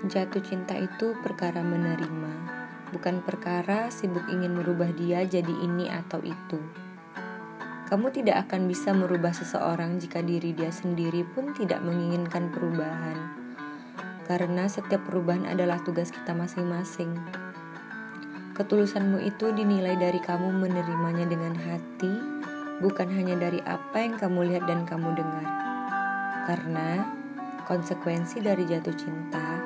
Jatuh cinta itu perkara menerima, bukan perkara sibuk ingin merubah dia jadi ini atau itu. Kamu tidak akan bisa merubah seseorang jika diri dia sendiri pun tidak menginginkan perubahan, karena setiap perubahan adalah tugas kita masing-masing. Ketulusanmu itu dinilai dari kamu menerimanya dengan hati, bukan hanya dari apa yang kamu lihat dan kamu dengar, karena konsekuensi dari jatuh cinta